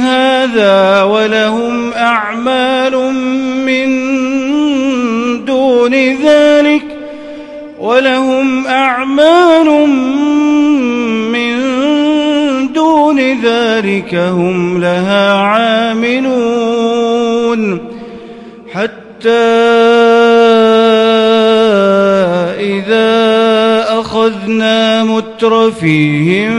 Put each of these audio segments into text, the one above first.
هذا ولهم أعمال من دون ذلك ولهم أعمال من دون ذلك هم لها عاملون حتى أخذنا مترفيهم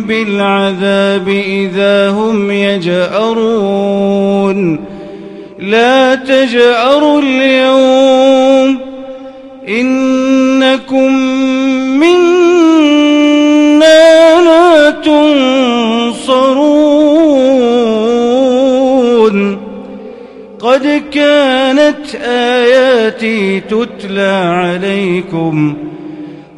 بالعذاب إذا هم يجأرون. لا تجأروا اليوم إنكم منا لا تنصرون. قد كانت آياتي تتلى عليكم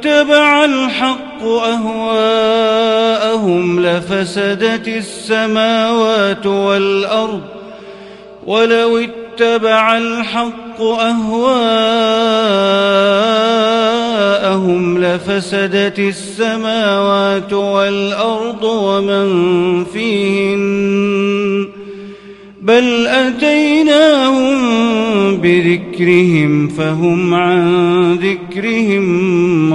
اتبع الحق أهواءهم لفسدت السماوات والأرض ولو اتبع الحق أهواءهم لفسدت السماوات والأرض ومن فيهن بل أتيناهم بذكرهم فهم عن ذكرهم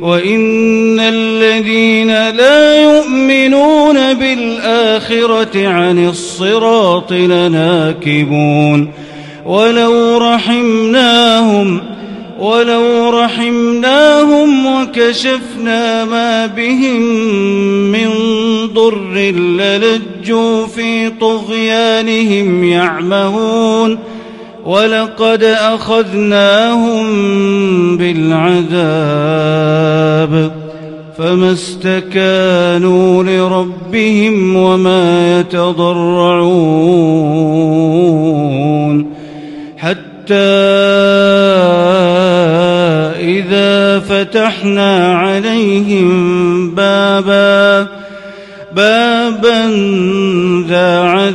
وإن الذين لا يؤمنون بالآخرة عن الصراط لناكبون ولو رحمناهم ولو رحمناهم وكشفنا ما بهم من ضر للجوا في طغيانهم يعمهون ولقد أخذناهم بالعذاب فما استكانوا لربهم وما يتضرعون حتى إذا فتحنا عليهم بابا بابا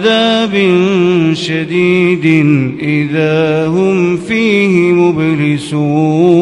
عذاب شديد إذا هم فيه مبلسون.